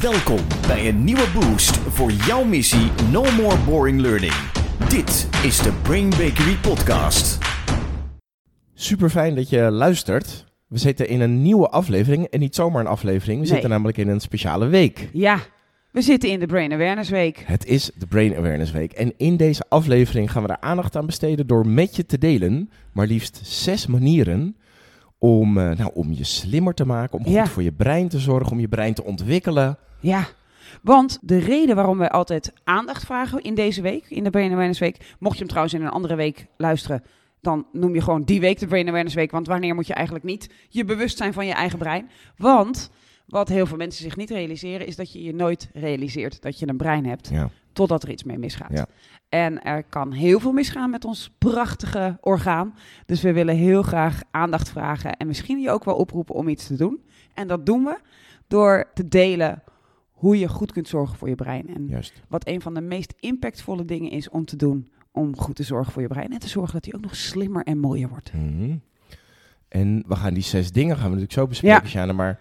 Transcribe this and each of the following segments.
Welkom bij een nieuwe boost voor jouw missie No More Boring Learning. Dit is de Brain Bakery Podcast. Super fijn dat je luistert. We zitten in een nieuwe aflevering en niet zomaar een aflevering. We Nee. zitten namelijk in een speciale week. Ja, we zitten in de Brain Awareness Week. Het is de Brain Awareness Week. En in deze aflevering gaan we er aandacht aan besteden door met je te delen. Maar liefst zes manieren om, eh, nou, om je slimmer te maken, om goed Ja. voor je brein te zorgen, om je brein te ontwikkelen. Ja, want de reden waarom wij altijd aandacht vragen in deze week, in de Brain Awareness Week, mocht je hem trouwens in een andere week luisteren, dan noem je gewoon die week de Brain Awareness Week. Want wanneer moet je eigenlijk niet je bewust zijn van je eigen brein? Want wat heel veel mensen zich niet realiseren, is dat je je nooit realiseert dat je een brein hebt. Ja. totdat er iets mee misgaat. Ja. En er kan heel veel misgaan met ons prachtige orgaan. Dus we willen heel graag aandacht vragen en misschien je ook wel oproepen om iets te doen. En dat doen we door te delen hoe je goed kunt zorgen voor je brein. En Juist. wat een van de meest impactvolle dingen is om te doen om goed te zorgen voor je brein. En te zorgen dat hij ook nog slimmer en mooier wordt. Mhm. En we gaan die zes dingen gaan we natuurlijk zo bespreken, Ja. Maar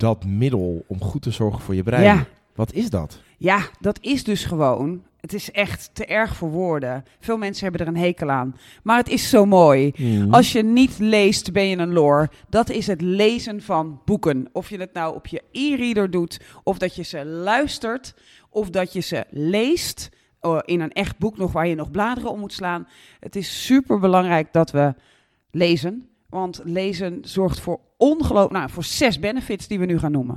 dat middel om goed te zorgen voor je brein, Ja. wat is dat? Ja, dat is dus gewoon. Het is echt te erg voor woorden. Veel mensen hebben er een hekel aan. Maar het is zo mooi. Mhm. Als je niet leest, ben je een lore. Dat is het lezen van boeken. Of je het nou op je e-reader doet, of dat je ze luistert, of dat je ze leest eh, in een echt boek nog waar je nog bladeren om moet slaan. Het is super belangrijk dat we lezen. Want lezen zorgt voor ongelooflijk, nou, voor zes benefits die we nu gaan noemen.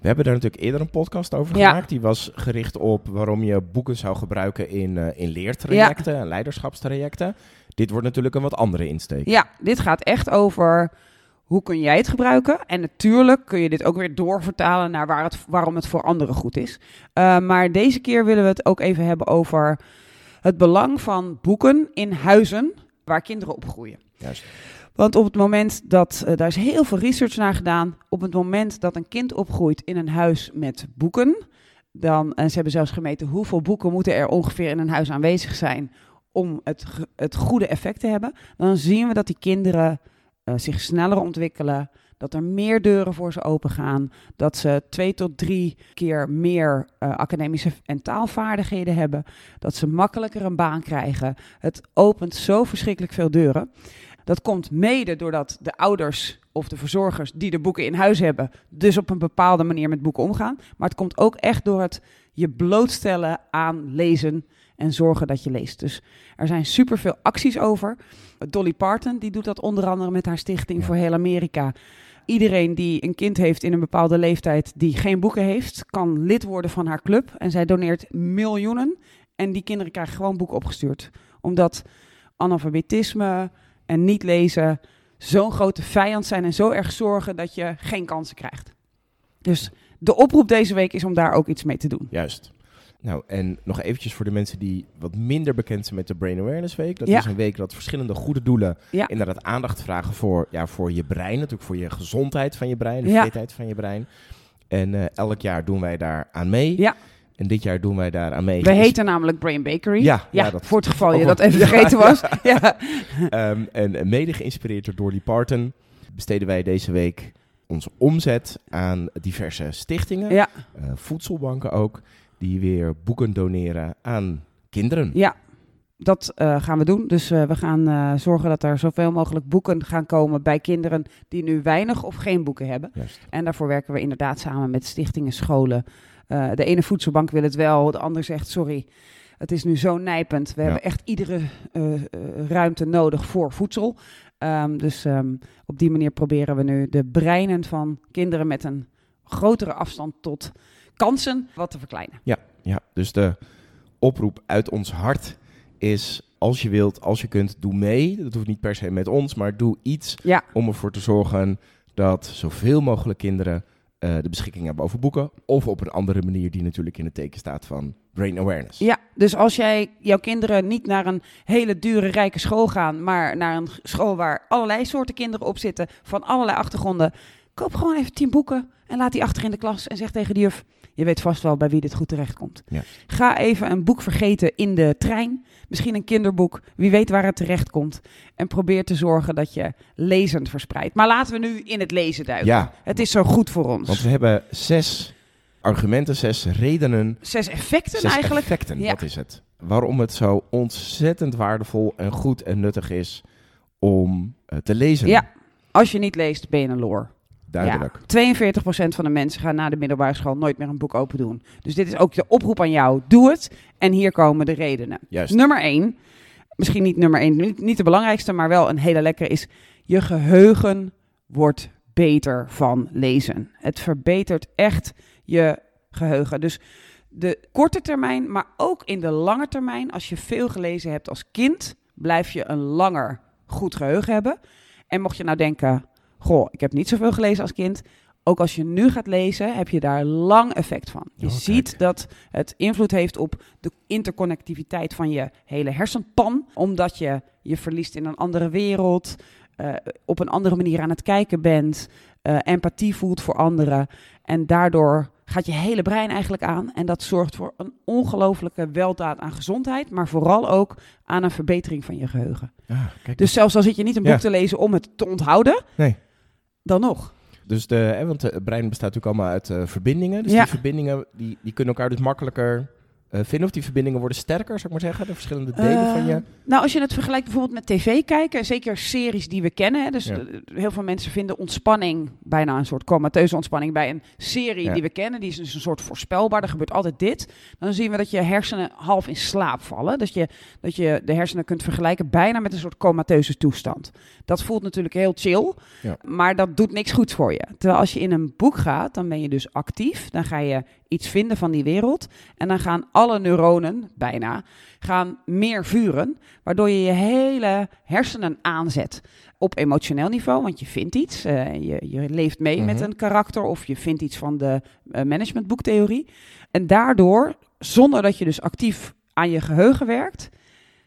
We hebben daar natuurlijk eerder een podcast over Ja. gemaakt. Die was gericht op waarom je boeken zou gebruiken in, eh, in leertrajecten en leiderschapstrajecten. Dit wordt natuurlijk een wat andere insteek. Ja, dit gaat echt over hoe kun jij het gebruiken. En natuurlijk kun je dit ook weer doorvertalen naar waar het, waarom het voor anderen goed is. Uh, maar deze keer willen we het ook even hebben over het belang van boeken in huizen waar kinderen opgroeien. Juist. Want op het moment dat, uh, daar is heel veel research naar gedaan, op het moment dat een kind opgroeit in een huis met boeken, dan, en ze hebben zelfs gemeten hoeveel boeken moeten er ongeveer in een huis aanwezig zijn om het, het goede effect te hebben, dan zien we dat die kinderen uh, zich sneller ontwikkelen, dat er meer deuren voor ze open gaan, dat ze twee tot drie keer meer academische en taalvaardigheden hebben, dat ze makkelijker een baan krijgen. Het opent zo verschrikkelijk veel deuren. Dat komt mede doordat de ouders of de verzorgers die de boeken in huis hebben, dus op een bepaalde manier met boeken omgaan. Maar het komt ook echt door het je blootstellen aan lezen en zorgen dat je leest. Dus er zijn superveel acties over. Dolly Parton die doet dat onder andere met haar stichting voor heel Amerika. Iedereen die een kind heeft in een bepaalde leeftijd die geen boeken heeft, kan lid worden van haar club. En zij doneert miljoenen. En die kinderen krijgen gewoon boeken opgestuurd. Omdat analfabetisme en niet lezen zo'n grote vijand zijn en zo erg zorgen dat je geen kansen krijgt. Dus de oproep deze week is om daar ook iets mee te doen. Juist. Nou, en nog eventjes voor de mensen die wat minder bekend zijn met de Brain Awareness Week. Dat Ja. is een week dat verschillende goede doelen Ja. inderdaad aandacht vragen voor, ja, voor je brein. Natuurlijk voor je gezondheid van je brein, de Ja. fitheid van je brein. En eh, elk jaar doen wij daar aan mee. Ja. En dit jaar doen wij daar aan mee. We Is- heten namelijk Brain Bakery. Ja, ja, dat- voor het geval je ook dat wel- even vergeten ja. was. Ja. Ehm, en mede geïnspireerd door Dolly Parton besteden wij deze week onze omzet aan diverse stichtingen, eh, voedselbanken ook, die weer boeken doneren aan kinderen. Ja, dat eh, gaan we doen. Dus eh, we gaan zorgen dat er zoveel mogelijk boeken gaan komen bij kinderen die nu weinig of geen boeken hebben. Juist. En daarvoor werken we inderdaad samen met stichtingen, scholen. Eh, de ene voedselbank wil het wel, de ander zegt sorry. Het is nu zo nijpend. We Ja. hebben echt iedere eh, eh, ruimte nodig voor voedsel. Ehm, dus ehm, op die manier proberen we nu de breinen van kinderen met een grotere afstand tot kansen wat te verkleinen. Ja, dus de oproep uit ons hart is: als je wilt, als je kunt, doe mee. Dat hoeft niet per se met ons, maar doe iets Ja. om ervoor te zorgen dat zoveel mogelijk kinderen eh, de beschikking hebben over boeken. Of op een andere manier die natuurlijk in het teken staat van brain awareness. Ja, dus als jij jouw kinderen niet naar een hele dure, rijke school gaan, maar naar een school waar allerlei soorten kinderen op zitten, van allerlei achtergronden, koop gewoon even tien boeken en laat die achter in de klas en zeg tegen de juf, je weet vast wel bij wie dit goed terechtkomt. Ja. Ga even een boek vergeten in de trein, misschien een kinderboek, wie weet waar het terecht komt. En probeer te zorgen dat je lezend verspreidt. Maar laten we nu in het lezen duiken. Ja, Het is zo goed voor ons. want we hebben zes argumenten, zes redenen, Zes effecten zes eigenlijk. effecten, Ja. dat is het. Waarom het zo ontzettend waardevol en goed en nuttig is om eh, te lezen. Ja, als je niet leest, ben je een loor. Duidelijk. Ja, 42% van de mensen gaan na de middelbare school nooit meer een boek open doen. Dus dit is ook de oproep aan jou. Doe het. En hier komen de redenen. Juist. Nummer 1, misschien niet nummer 1, niet, niet de belangrijkste, maar wel een hele lekkere is... je geheugen wordt beter van lezen. Het verbetert echt je geheugen. Dus de korte termijn, maar ook in de lange termijn... als je veel gelezen hebt als kind, blijf je een langer goed geheugen hebben. En mocht je nou denken, goh, ik heb niet zoveel gelezen als kind... Ook als je nu gaat lezen, heb je daar lang effect van. Je Oh, ziet dat het invloed heeft op de interconnectiviteit van je hele hersenpan. Omdat je je verliest in een andere wereld, eh, op een andere manier aan het kijken bent, eh, empathie voelt voor anderen. En daardoor gaat je hele brein eigenlijk aan. En dat zorgt voor een ongelofelijke weldaad aan gezondheid, maar vooral ook aan een verbetering van je geheugen. Ah, kijk. Dus zelfs al zit je niet een boek Ja. te lezen om het te onthouden, Nee. Dan nog. Dus de, hè, want het brein bestaat natuurlijk allemaal uit eh, verbindingen. Dus Ja. die verbindingen die, die kunnen elkaar dus makkelijker eh, vinden. Of die verbindingen worden sterker, zou ik maar zeggen. De verschillende delen Eh, van je. Nou, als je het vergelijkt bijvoorbeeld met tv kijken, zeker series die we kennen. Hè, dus Ja. eh, heel veel mensen vinden ontspanning, bijna een soort comateuze ontspanning bij een serie Ja. die we kennen. Die is dus een soort voorspelbaar. Er gebeurt altijd dit. Dan zien we dat je hersenen half in slaap vallen. Dus je, dat je de hersenen kunt vergelijken bijna met een soort comateuze toestand. Dat voelt natuurlijk heel chill, Ja. maar dat doet niks goeds voor je. Terwijl als je in een boek gaat, dan ben je dus actief. Dan ga je iets vinden van die wereld. En dan gaan alle neuronen, bijna, gaan meer vuren. Waardoor je je hele hersenen aanzet. Op emotioneel niveau, want je vindt iets. eh, je, je leeft mee met Mhm. een karakter of je vindt iets van de eh, managementboektheorie. En daardoor, zonder dat je dus actief aan je geheugen werkt,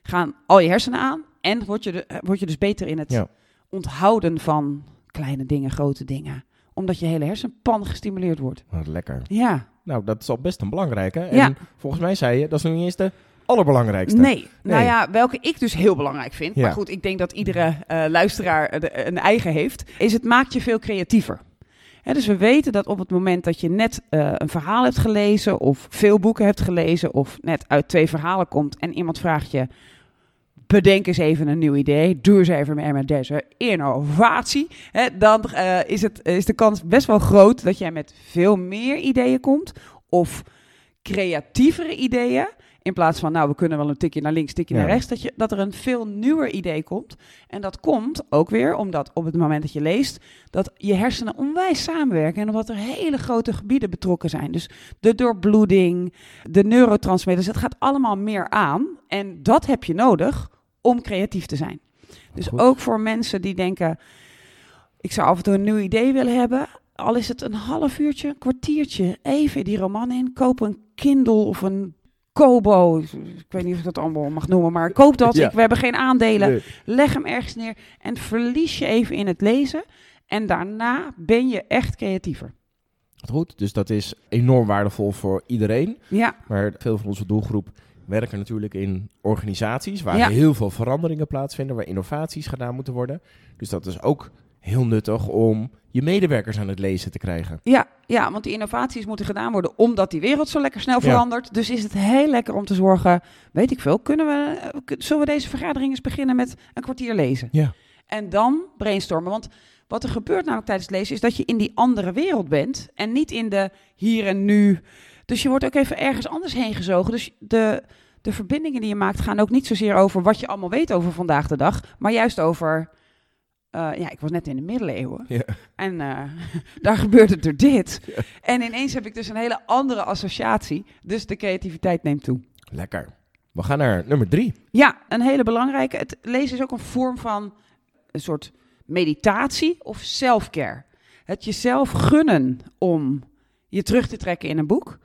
gaan al je hersenen aan. En word je, de, eh, word je dus beter in het Ja. onthouden van kleine dingen, grote dingen. Omdat je hele hersenpan gestimuleerd wordt. Wat lekker. Ja, Nou, dat is al best een belangrijke. En Ja. volgens mij zei je, dat is nog niet eens de allerbelangrijkste. Nee. nou ja, welke ik dus heel belangrijk vind. Ja. Maar goed, ik denk dat iedere eh, luisteraar eh, de- een eigen heeft. Is het maakt je veel creatiever. Dus we weten dat op het moment dat je net eh, een verhaal hebt gelezen... of veel boeken hebt gelezen... of net uit twee verhalen komt en iemand vraagt je... bedenk eens even een nieuw idee, doe eens even mee met deze innovatie... Hè, dan eh, is, het, is de kans best wel groot dat jij met veel meer ideeën komt... of creatievere ideeën... In plaats van, nou, we kunnen wel een tikje naar links, tikje Ja. naar rechts, dat, je, dat er een veel nieuwer idee komt. En dat komt ook weer omdat op het moment dat je leest, dat je hersenen onwijs samenwerken. En omdat er hele grote gebieden betrokken zijn. Dus de doorbloeding, de neurotransmitters, het gaat allemaal meer aan. En dat heb je nodig om creatief te zijn. Dus Goed. ook voor mensen die denken, ik zou af en toe een nieuw idee willen hebben. Al is het een half uurtje, een kwartiertje, even die roman in. Koop een Kindle of een Kobo. Ik weet niet of ik dat allemaal mag noemen, maar koop dat. Ja. Ik, we hebben geen aandelen. Nee. Leg hem ergens neer en verlies je even in het lezen. En daarna ben je echt creatiever. Goed, dus dat is enorm waardevol voor iedereen. Ja, Maar veel van onze doelgroep werken natuurlijk in organisaties waar Ja. heel veel veranderingen plaatsvinden, waar innovaties gedaan moeten worden. Dus dat is ook heel nuttig om je medewerkers aan het lezen te krijgen. ja, ja, want die innovaties moeten gedaan worden omdat die wereld zo lekker snel Ja. verandert. Dus is het heel lekker om te zorgen, weet ik veel, kunnen we, eh, zullen we deze vergadering eens beginnen met een kwartier lezen? Ja. En dan brainstormen. Want wat er gebeurt namelijk tijdens het lezen is dat je in die andere wereld bent en niet in de hier en nu. Dus je wordt ook even ergens anders heen gezogen. Dus de, de verbindingen die je maakt gaan ook niet zozeer over wat je allemaal weet over vandaag de dag, maar juist over. eh, ja, ik was net in de middeleeuwen. Ja. En eh, daar gebeurde er dit. En ineens heb ik dus een hele andere associatie. Dus de creativiteit neemt toe. Lekker. We gaan naar nummer drie. Ja, een hele belangrijke. Het lezen is ook een vorm van een soort meditatie of self-care. Het jezelf gunnen om je terug te trekken in een boek.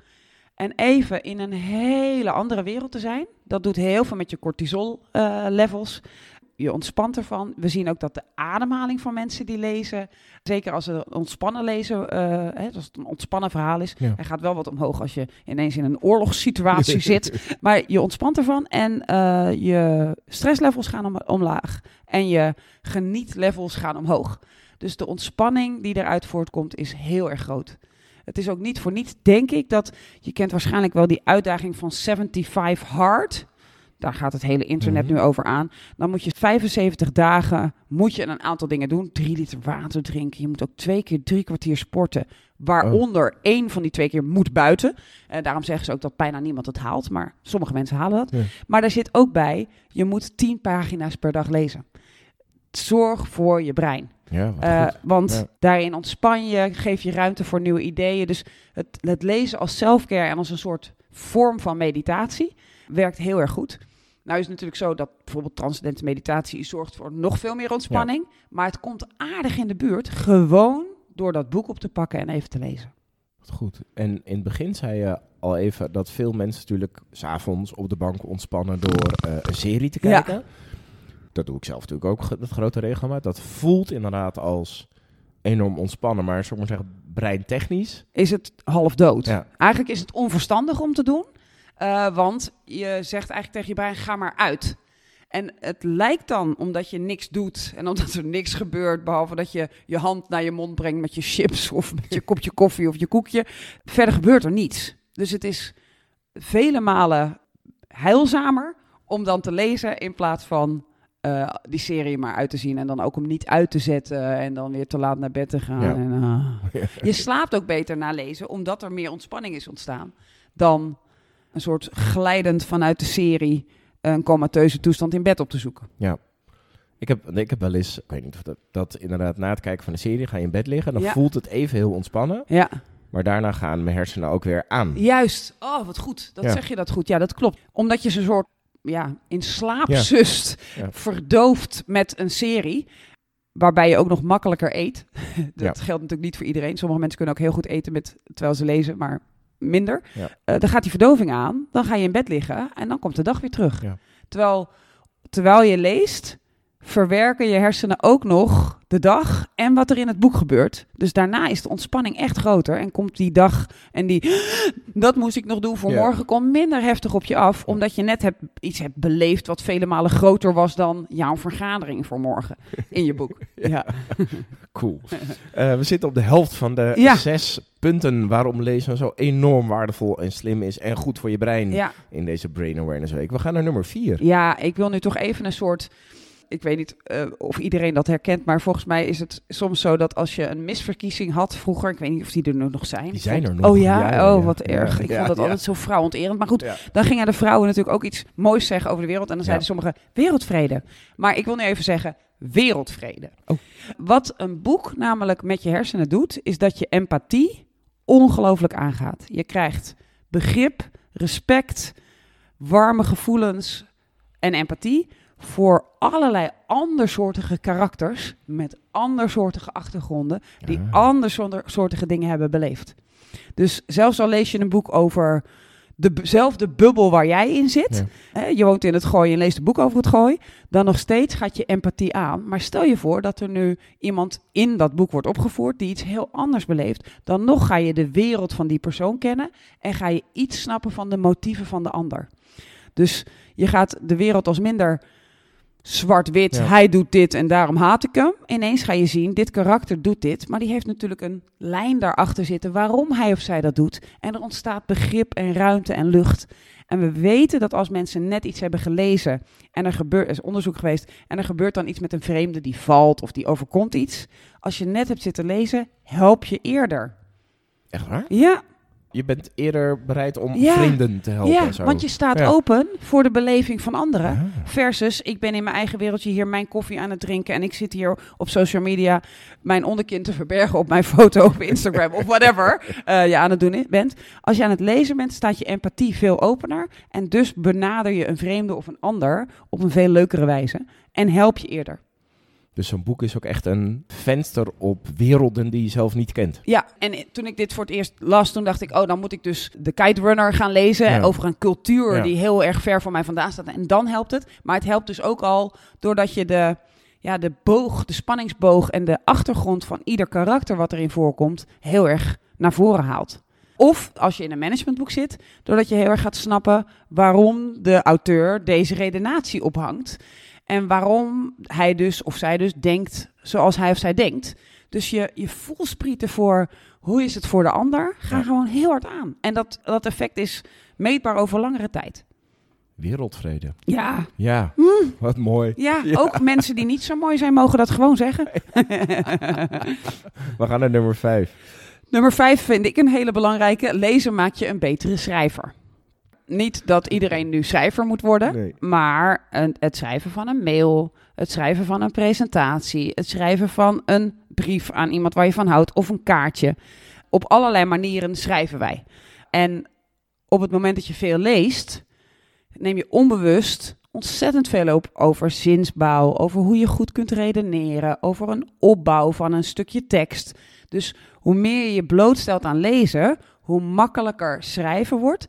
En even in een hele andere wereld te zijn. Dat doet heel veel met je cortisol-levels. je ontspant ervan. We zien ook dat de ademhaling van mensen die lezen, zeker als ze ontspannen lezen, eh, hè, als het een ontspannen verhaal is, Ja. hij gaat wel wat omhoog als je ineens in een oorlogssituatie zit. Maar je ontspant ervan en eh, je stresslevels gaan om, omlaag. En je genietlevels gaan omhoog. Dus de ontspanning die eruit voortkomt is heel erg groot. Het is ook niet voor niets, denk ik, dat je kent waarschijnlijk wel die uitdaging van 75 hard. Daar gaat het hele internet Mhm. nu over aan. Dan moet je 75 dagen moet je een aantal dingen doen. Drie liter water drinken. Je moet ook twee keer drie kwartier sporten. Waaronder één van die twee keer moet buiten. En daarom zeggen ze ook dat bijna niemand het haalt. Maar sommige mensen halen dat. Ja. Maar daar zit ook bij, je moet 10 pagina's per dag lezen. Zorg voor je brein. Ja, Eh, want Ja. daarin ontspan je, geef je ruimte voor nieuwe ideeën. Dus het, het lezen als selfcare en als een soort vorm van meditatie werkt heel erg goed. Nou is het natuurlijk zo dat bijvoorbeeld transcendente meditatie zorgt voor nog veel meer ontspanning. Maar het komt aardig in de buurt, gewoon door dat boek op te pakken en even te lezen. Wat goed. En in het begin zei je al even dat veel mensen natuurlijk s'avonds op de bank ontspannen door eh, een serie te Ja. Dat doe ik zelf natuurlijk ook, dat grote regelmaat. Dat voelt inderdaad als enorm ontspannen, maar zou ik maar zeggen, breintechnisch. Is het half dood? Ja. Eigenlijk is het onverstandig om te doen. eh, want je zegt eigenlijk tegen je brein, ga maar uit. En het lijkt dan, omdat je niks doet en omdat er niks gebeurt, behalve dat je je hand naar je mond brengt met je chips of met je kopje koffie of je koekje. Verder gebeurt er niets. Dus het is vele malen heilzamer om dan te lezen in plaats van eh, die serie maar uit te zien en dan ook hem niet uit te zetten en dan weer te laat naar bed te gaan. Ja. En, ah. Je slaapt ook beter na lezen, omdat er meer ontspanning is ontstaan dan een soort glijdend vanuit de serie een comateuze toestand in bed op te zoeken. Ik heb, ik heb wel eens, ik weet niet of dat, dat inderdaad na het kijken van de serie ga je in bed liggen. Dan Ja. voelt het even heel ontspannen, Ja, maar daarna gaan mijn hersenen ook weer aan. juist. Oh, wat goed. Dat Ja. zeg je dat goed. Ja, dat klopt. Omdat je ze soort ja, in slaap Ja. zust, Ja. verdooft met een serie. Waarbij je ook nog makkelijker eet. dat geldt natuurlijk niet voor iedereen. Sommige mensen kunnen ook heel goed eten met, terwijl ze lezen, maar minder. Eh, dan gaat die verdoving aan, dan ga je in bed liggen en dan komt de dag weer terug. Terwijl, terwijl je leest, verwerken je hersenen ook nog de dag en wat er in het boek gebeurt. Dus daarna is de ontspanning echt groter en komt die dag en die, dat moest ik nog doen voor morgen, komt minder heftig op je af, omdat je net hebt, iets hebt beleefd wat vele malen groter was dan jouw vergadering voor morgen in je boek. ja. Cool. Eh, we zitten op de helft van de Ja. zes punten waarom lezen zo enorm waardevol en slim is en goed voor je brein Ja. in deze Brain Awareness Week. We gaan naar nummer vier. Ja, ik wil nu toch even een soort. Ik weet niet eh, of iedereen dat herkent, maar volgens mij is het soms zo dat als je een misverkiezing had vroeger, ik weet niet of die er nu nog zijn. Die zijn er nog. Oh ja, oh wat Ja, erg. Ik vond dat altijd zo vrouwenterend. Maar goed, dan gingen de vrouwen natuurlijk ook iets moois zeggen over de wereld. En dan zeiden sommigen wereldvrede. Maar ik wil nu even zeggen wereldvrede. Oh. Wat een boek namelijk met je hersenen doet, is dat je empathie ongelooflijk aangaat. Je krijgt begrip, respect, warme gevoelens en empathie voor allerlei andersoortige karakters met andersoortige achtergronden die Ah. andersoortige dingen hebben beleefd. Dus zelfs al lees je een boek over dezelfde bubbel waar jij in zit, hè, je woont in het gooi en leest een boek over het gooi, dan nog steeds gaat je empathie aan. Maar stel je voor dat er nu iemand in dat boek wordt opgevoerd die iets heel anders beleeft, dan nog ga je de wereld van die persoon kennen en ga je iets snappen van de motieven van de ander. Dus je gaat de wereld als minder zwart-wit, Ja. hij doet dit en daarom haat ik hem. Ineens ga je zien, dit karakter doet dit, maar die heeft natuurlijk een lijn daarachter zitten waarom hij of zij dat doet. En er ontstaat begrip en ruimte en lucht. En we weten dat als mensen net iets hebben gelezen en er gebeurt, er is onderzoek geweest, en er gebeurt dan iets met een vreemde die valt of die overkomt iets. Als je net hebt zitten lezen, help je eerder. Echt waar? Ja, Je bent eerder bereid om Ja. vrienden te helpen. ja zo. want je staat Ja. open voor de beleving van anderen. Ah. Versus, ik ben in mijn eigen wereldje hier mijn koffie aan het drinken. En ik zit hier op social media mijn onderkin te verbergen op mijn foto op Instagram of whatever eh, je aan het doen bent. Als je aan het lezen bent, staat je empathie veel opener. En dus benader je een vreemde of een ander op een veel leukere wijze. En help je eerder. Dus zo'n boek is ook echt een venster op werelden die je zelf niet kent. Ja, en toen ik dit voor het eerst las, toen dacht ik, oh, dan moet ik dus de Kite Runner gaan lezen Ja. over een cultuur Ja. die heel erg ver van mij vandaan staat. En dan helpt het. Maar het helpt dus ook al doordat je de, ja, de boog, de spanningsboog en de achtergrond van ieder karakter wat erin voorkomt, heel erg naar voren haalt. Of als je in een managementboek zit, doordat je heel erg gaat snappen waarom de auteur deze redenatie ophangt. En waarom hij dus of zij dus denkt zoals hij of zij denkt. Dus je, je voelsprieten voor hoe is het voor de ander, ga Ja. gewoon heel hard aan. En dat, dat effect is meetbaar over langere tijd. Wereldvrede. Ja, Ja, wat mooi. ja, ook mensen die niet zo mooi zijn, mogen dat gewoon zeggen. We gaan naar nummer vijf. Nummer vijf vind ik een hele belangrijke. Lezen maakt je een betere schrijver. Niet dat iedereen nu schrijver moet worden, Nee. maar een- het schrijven van een mail, het schrijven van een presentatie, het schrijven van een brief aan iemand waar je van houdt of een kaartje. Op allerlei manieren schrijven wij. En op het moment dat je veel leest, neem je onbewust ontzettend veel op over zinsbouw, over hoe je goed kunt redeneren, over een opbouw van een stukje tekst. Dus hoe meer je je blootstelt aan lezen, hoe makkelijker schrijven wordt.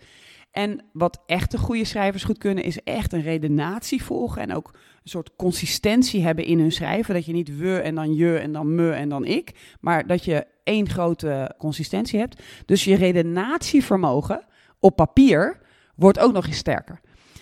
En wat echte goede schrijvers goed kunnen, is echt een redenatie volgen en ook een soort consistentie hebben in hun schrijven. Dat je niet we en dan je en dan me en dan ik, maar dat je één grote consistentie hebt. Dus je redenatievermogen op papier wordt ook nog eens sterker.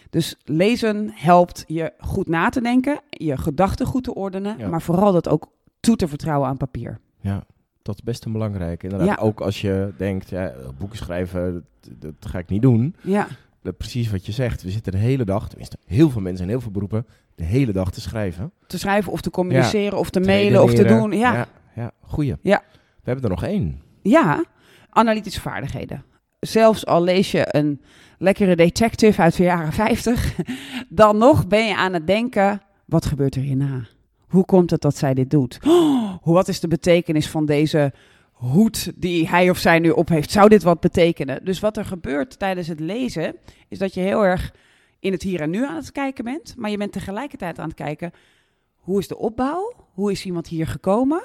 Dus lezen helpt je goed na te denken, je gedachten goed te ordenen, Ja. maar vooral dat ook toe te vertrouwen aan papier. Ja, dat is best een belangrijk. Inderdaad, Ja. ook als je denkt, ja, boeken schrijven, dat, dat ga ik niet doen. Ja, Dat, precies wat je zegt. We zitten de hele dag, tenminste heel veel mensen in heel veel beroepen, de hele dag te schrijven. te schrijven of te communiceren of te Te mailen of te doen. Ja, ja, ja, goeie. Ja. We hebben er nog één. Ja, analytische vaardigheden. Zelfs al lees je een lekkere detective uit de jaren 50, dan nog ben je aan het denken: wat gebeurt er hierna? Hoe komt het dat zij dit doet? Oh, wat is de betekenis van deze hoed die hij of zij nu op heeft? Zou dit wat betekenen? Dus wat er gebeurt tijdens het lezen, is dat je heel erg in het hier en nu aan het kijken bent, maar je bent tegelijkertijd aan het kijken: hoe is de opbouw? Hoe is iemand hier gekomen?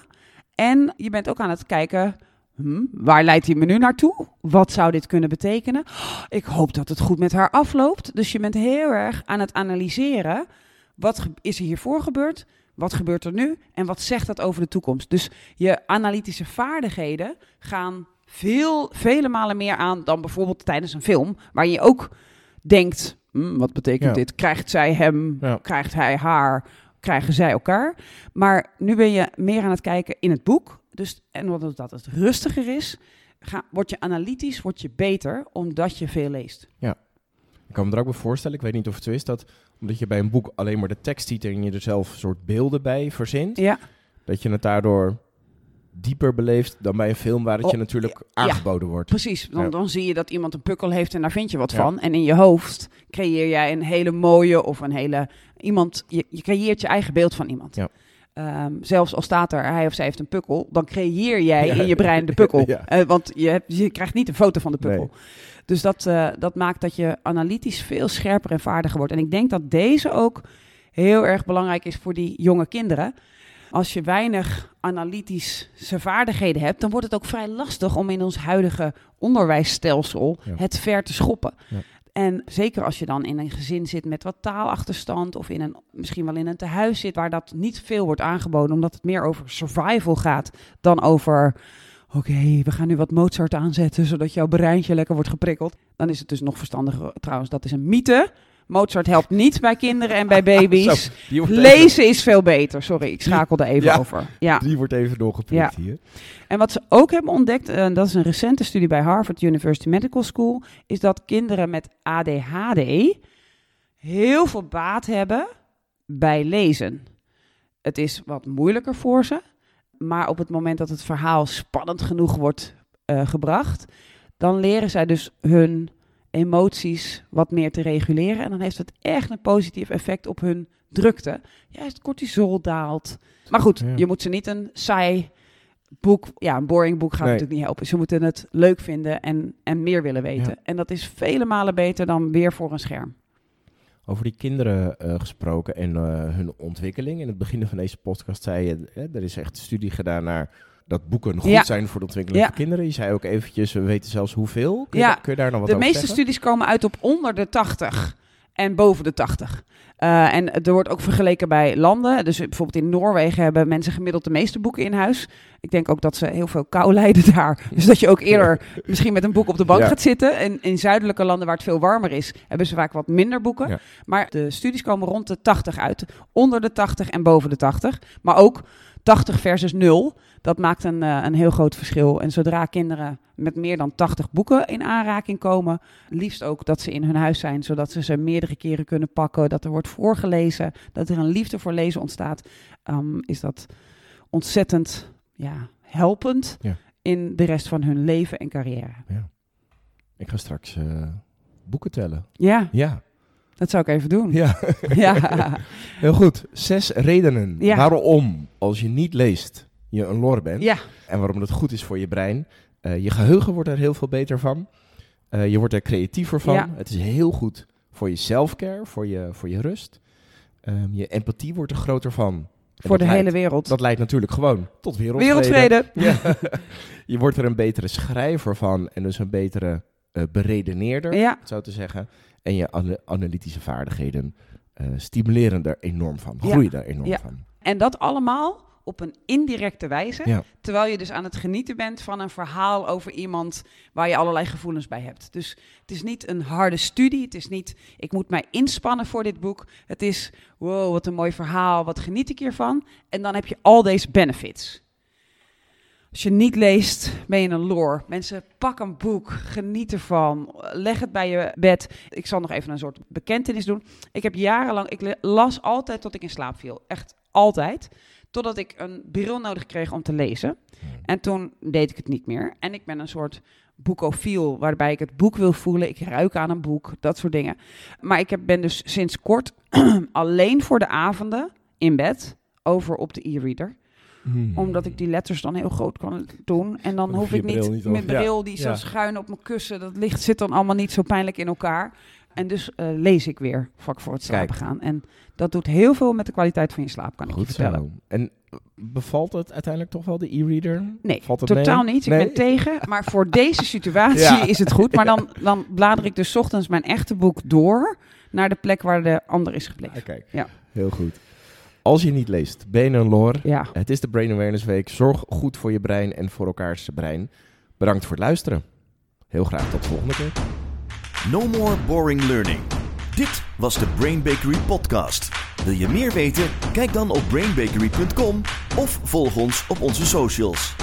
En je bent ook aan het kijken, hm, waar leidt hij me nu naartoe? Wat zou dit kunnen betekenen? Ik hoop dat het goed met haar afloopt. Dus je bent heel erg aan het analyseren. Wat is er hiervoor gebeurd? Wat gebeurt er nu? En wat zegt dat over de toekomst? Dus je analytische vaardigheden gaan veel, vele malen meer aan dan bijvoorbeeld tijdens een film, waar je ook denkt: hm, wat betekent Ja. dit? Krijgt zij hem? Ja. Krijgt hij haar? Krijgen zij elkaar? Maar nu ben je meer aan het kijken in het boek. Dus, en omdat dat het rustiger is, ga, word je analytisch, word je beter, omdat je veel leest. Ik kan me er ook bij voorstellen, ik weet niet of het zo is, dat omdat je bij een boek alleen maar de tekst ziet en je er zelf een soort beelden bij verzint, Ja, dat je het daardoor dieper beleeft dan bij een film waar het je Oh, natuurlijk ja. aangeboden wordt. precies. Dan, Ja. dan zie je dat iemand een pukkel heeft en daar vind je wat Ja. van. En in je hoofd creëer jij een hele mooie of een hele... Iemand, je, je creëert je eigen beeld van iemand. Ja. Ehm, zelfs al staat er, hij of zij heeft een pukkel, dan creëer jij in je brein de pukkel. Ja. Eh, want je, hebt, je krijgt niet een foto van de pukkel. Nee. Dus dat, eh, dat maakt dat je analytisch veel scherper en vaardiger wordt. En ik denk dat deze ook heel erg belangrijk is voor die jonge kinderen. Als je weinig analytische vaardigheden hebt, dan wordt het ook vrij lastig om in ons huidige onderwijsstelsel Ja. het ver te schoppen. Ja. En zeker als je dan in een gezin zit met wat taalachterstand of in een, misschien wel in een tehuis zit waar dat niet veel wordt aangeboden, omdat het meer over survival gaat dan over oké, we gaan nu wat Mozart aanzetten zodat jouw breintje lekker wordt geprikkeld. Dan is het dus nog verstandiger, trouwens, dat is een mythe. Mozart helpt niet bij kinderen en bij baby's. Zo, even- Lezen is veel beter. Sorry, ik schakelde even Ja. over. Ja. Die wordt even doorgeprikt hier. En wat ze ook hebben ontdekt, en dat is een recente studie bij Harvard University Medical School, is dat kinderen met ADHD heel veel baat hebben bij lezen. Het is wat moeilijker voor ze, maar op het moment dat het verhaal spannend genoeg wordt eh, gebracht, dan leren zij dus hun emoties wat meer te reguleren. En dan heeft het echt een positief effect op hun drukte. Juist cortisol daalt. Maar goed, Ja. je moet ze niet een saai boek, ja, een boring boek gaat Nee. natuurlijk niet helpen. Ze moeten het leuk vinden en, en meer willen weten. Ja. En dat is vele malen beter dan weer voor een scherm. Over die kinderen eh, gesproken en eh, hun ontwikkeling. In het begin van deze podcast zei je, hè, er is echt studie gedaan naar dat boeken goed Ja. zijn voor de ontwikkeling Ja. van kinderen. Je zei ook eventjes, we weten zelfs hoeveel. Kun je, Ja. daar- kun je daar nog wat De over meeste zeggen? studies komen uit op onder de 80 en boven de 80. Eh, en er wordt ook vergeleken bij landen. Dus bijvoorbeeld in Noorwegen hebben mensen gemiddeld de meeste boeken in huis. Ik denk ook dat ze heel veel kou lijden daar. Dus dat je ook eerder misschien met een boek op de bank Ja. gaat zitten. En in zuidelijke landen waar het veel warmer is, hebben ze vaak wat minder boeken. Ja. Maar de studies komen rond de 80 uit. Onder de 80 en boven de 80. Maar ook 80 versus 0, dat maakt een, eh, een heel groot verschil. En zodra kinderen met meer dan 80 boeken in aanraking komen, liefst ook dat ze in hun huis zijn, zodat ze ze meerdere keren kunnen pakken, dat er wordt voorgelezen, dat er een liefde voor lezen ontstaat, ehm, is dat ontzettend ja, helpend Ja. in de rest van hun leven en carrière. Ik ga straks eh, boeken tellen. Ja, Ja. Dat zou ik even doen. ja. Ja, Heel goed. Zes redenen Ja. waarom, als je niet leest, je een lor bent. ja. En waarom het goed is voor je brein. Eh, je geheugen wordt er heel veel beter van. Eh, je wordt er creatiever van. Ja. Het is heel goed voor je selfcare, voor je, voor je rust. Ehm, je empathie wordt er groter van. En voor de dat hele wereld. Dat leidt natuurlijk gewoon tot wereldvrede. Wereldvrede. Ja. je wordt er een betere schrijver van en dus een betere eh, beredeneerder, Ja, zo te zeggen. En je ana- analytische vaardigheden eh, stimuleren er enorm van, groeien er enorm Ja. van. en dat allemaal op een indirecte wijze. Ja. Terwijl je dus aan het genieten bent van een verhaal over iemand waar je allerlei gevoelens bij hebt. Dus het is niet een harde studie. Het is niet, ik moet mij inspannen voor dit boek. Het is, wow, wat een mooi verhaal. Wat geniet ik hiervan? En dan heb je al deze benefits. Als je niet leest, ben je een lore. Mensen, pak een boek, geniet ervan, leg het bij je bed. Ik zal nog even een soort bekentenis doen. Ik heb jarenlang, ik las altijd tot ik in slaap viel. Echt altijd. Totdat ik een bril nodig kreeg om te lezen. En toen deed ik het niet meer. En ik ben een soort boekofiel, waarbij ik het boek wil voelen. Ik ruik aan een boek, dat soort dingen. Maar ik heb, ben dus sinds kort alleen voor de avonden in bed over op de e-reader. Hmm. Omdat ik die letters dan heel groot kan doen. En dan Dan hoef ik niet, niet met Ja. bril die zo Ja. schuin op mijn kussen. Dat licht zit dan allemaal niet zo pijnlijk in elkaar. En dus eh, lees ik weer vlak voor het slapen Kijk. gaan. En dat doet heel veel met de kwaliteit van je slaap, kan ik je Goed vertellen. zo. En bevalt het uiteindelijk toch wel, de e-reader? Nee, Valt het totaal mee? niet. Ik Nee? ben tegen. Maar voor deze situatie Ja. is het goed. Maar dan, dan blader ik dus 's ochtends mijn echte boek door naar de plek waar de ander is gebleven. Ah, kijk, Ja. heel goed. Als je niet leest, ben je een lor. Ja, Het is de Brain Awareness Week. Zorg goed voor je brein en voor elkaars brein. Bedankt voor het luisteren. Heel graag tot de volgende keer. No more boring learning. Dit was de Brain Bakery podcast. Wil je meer weten? Kijk dan op brainbakery.com of volg ons op onze socials.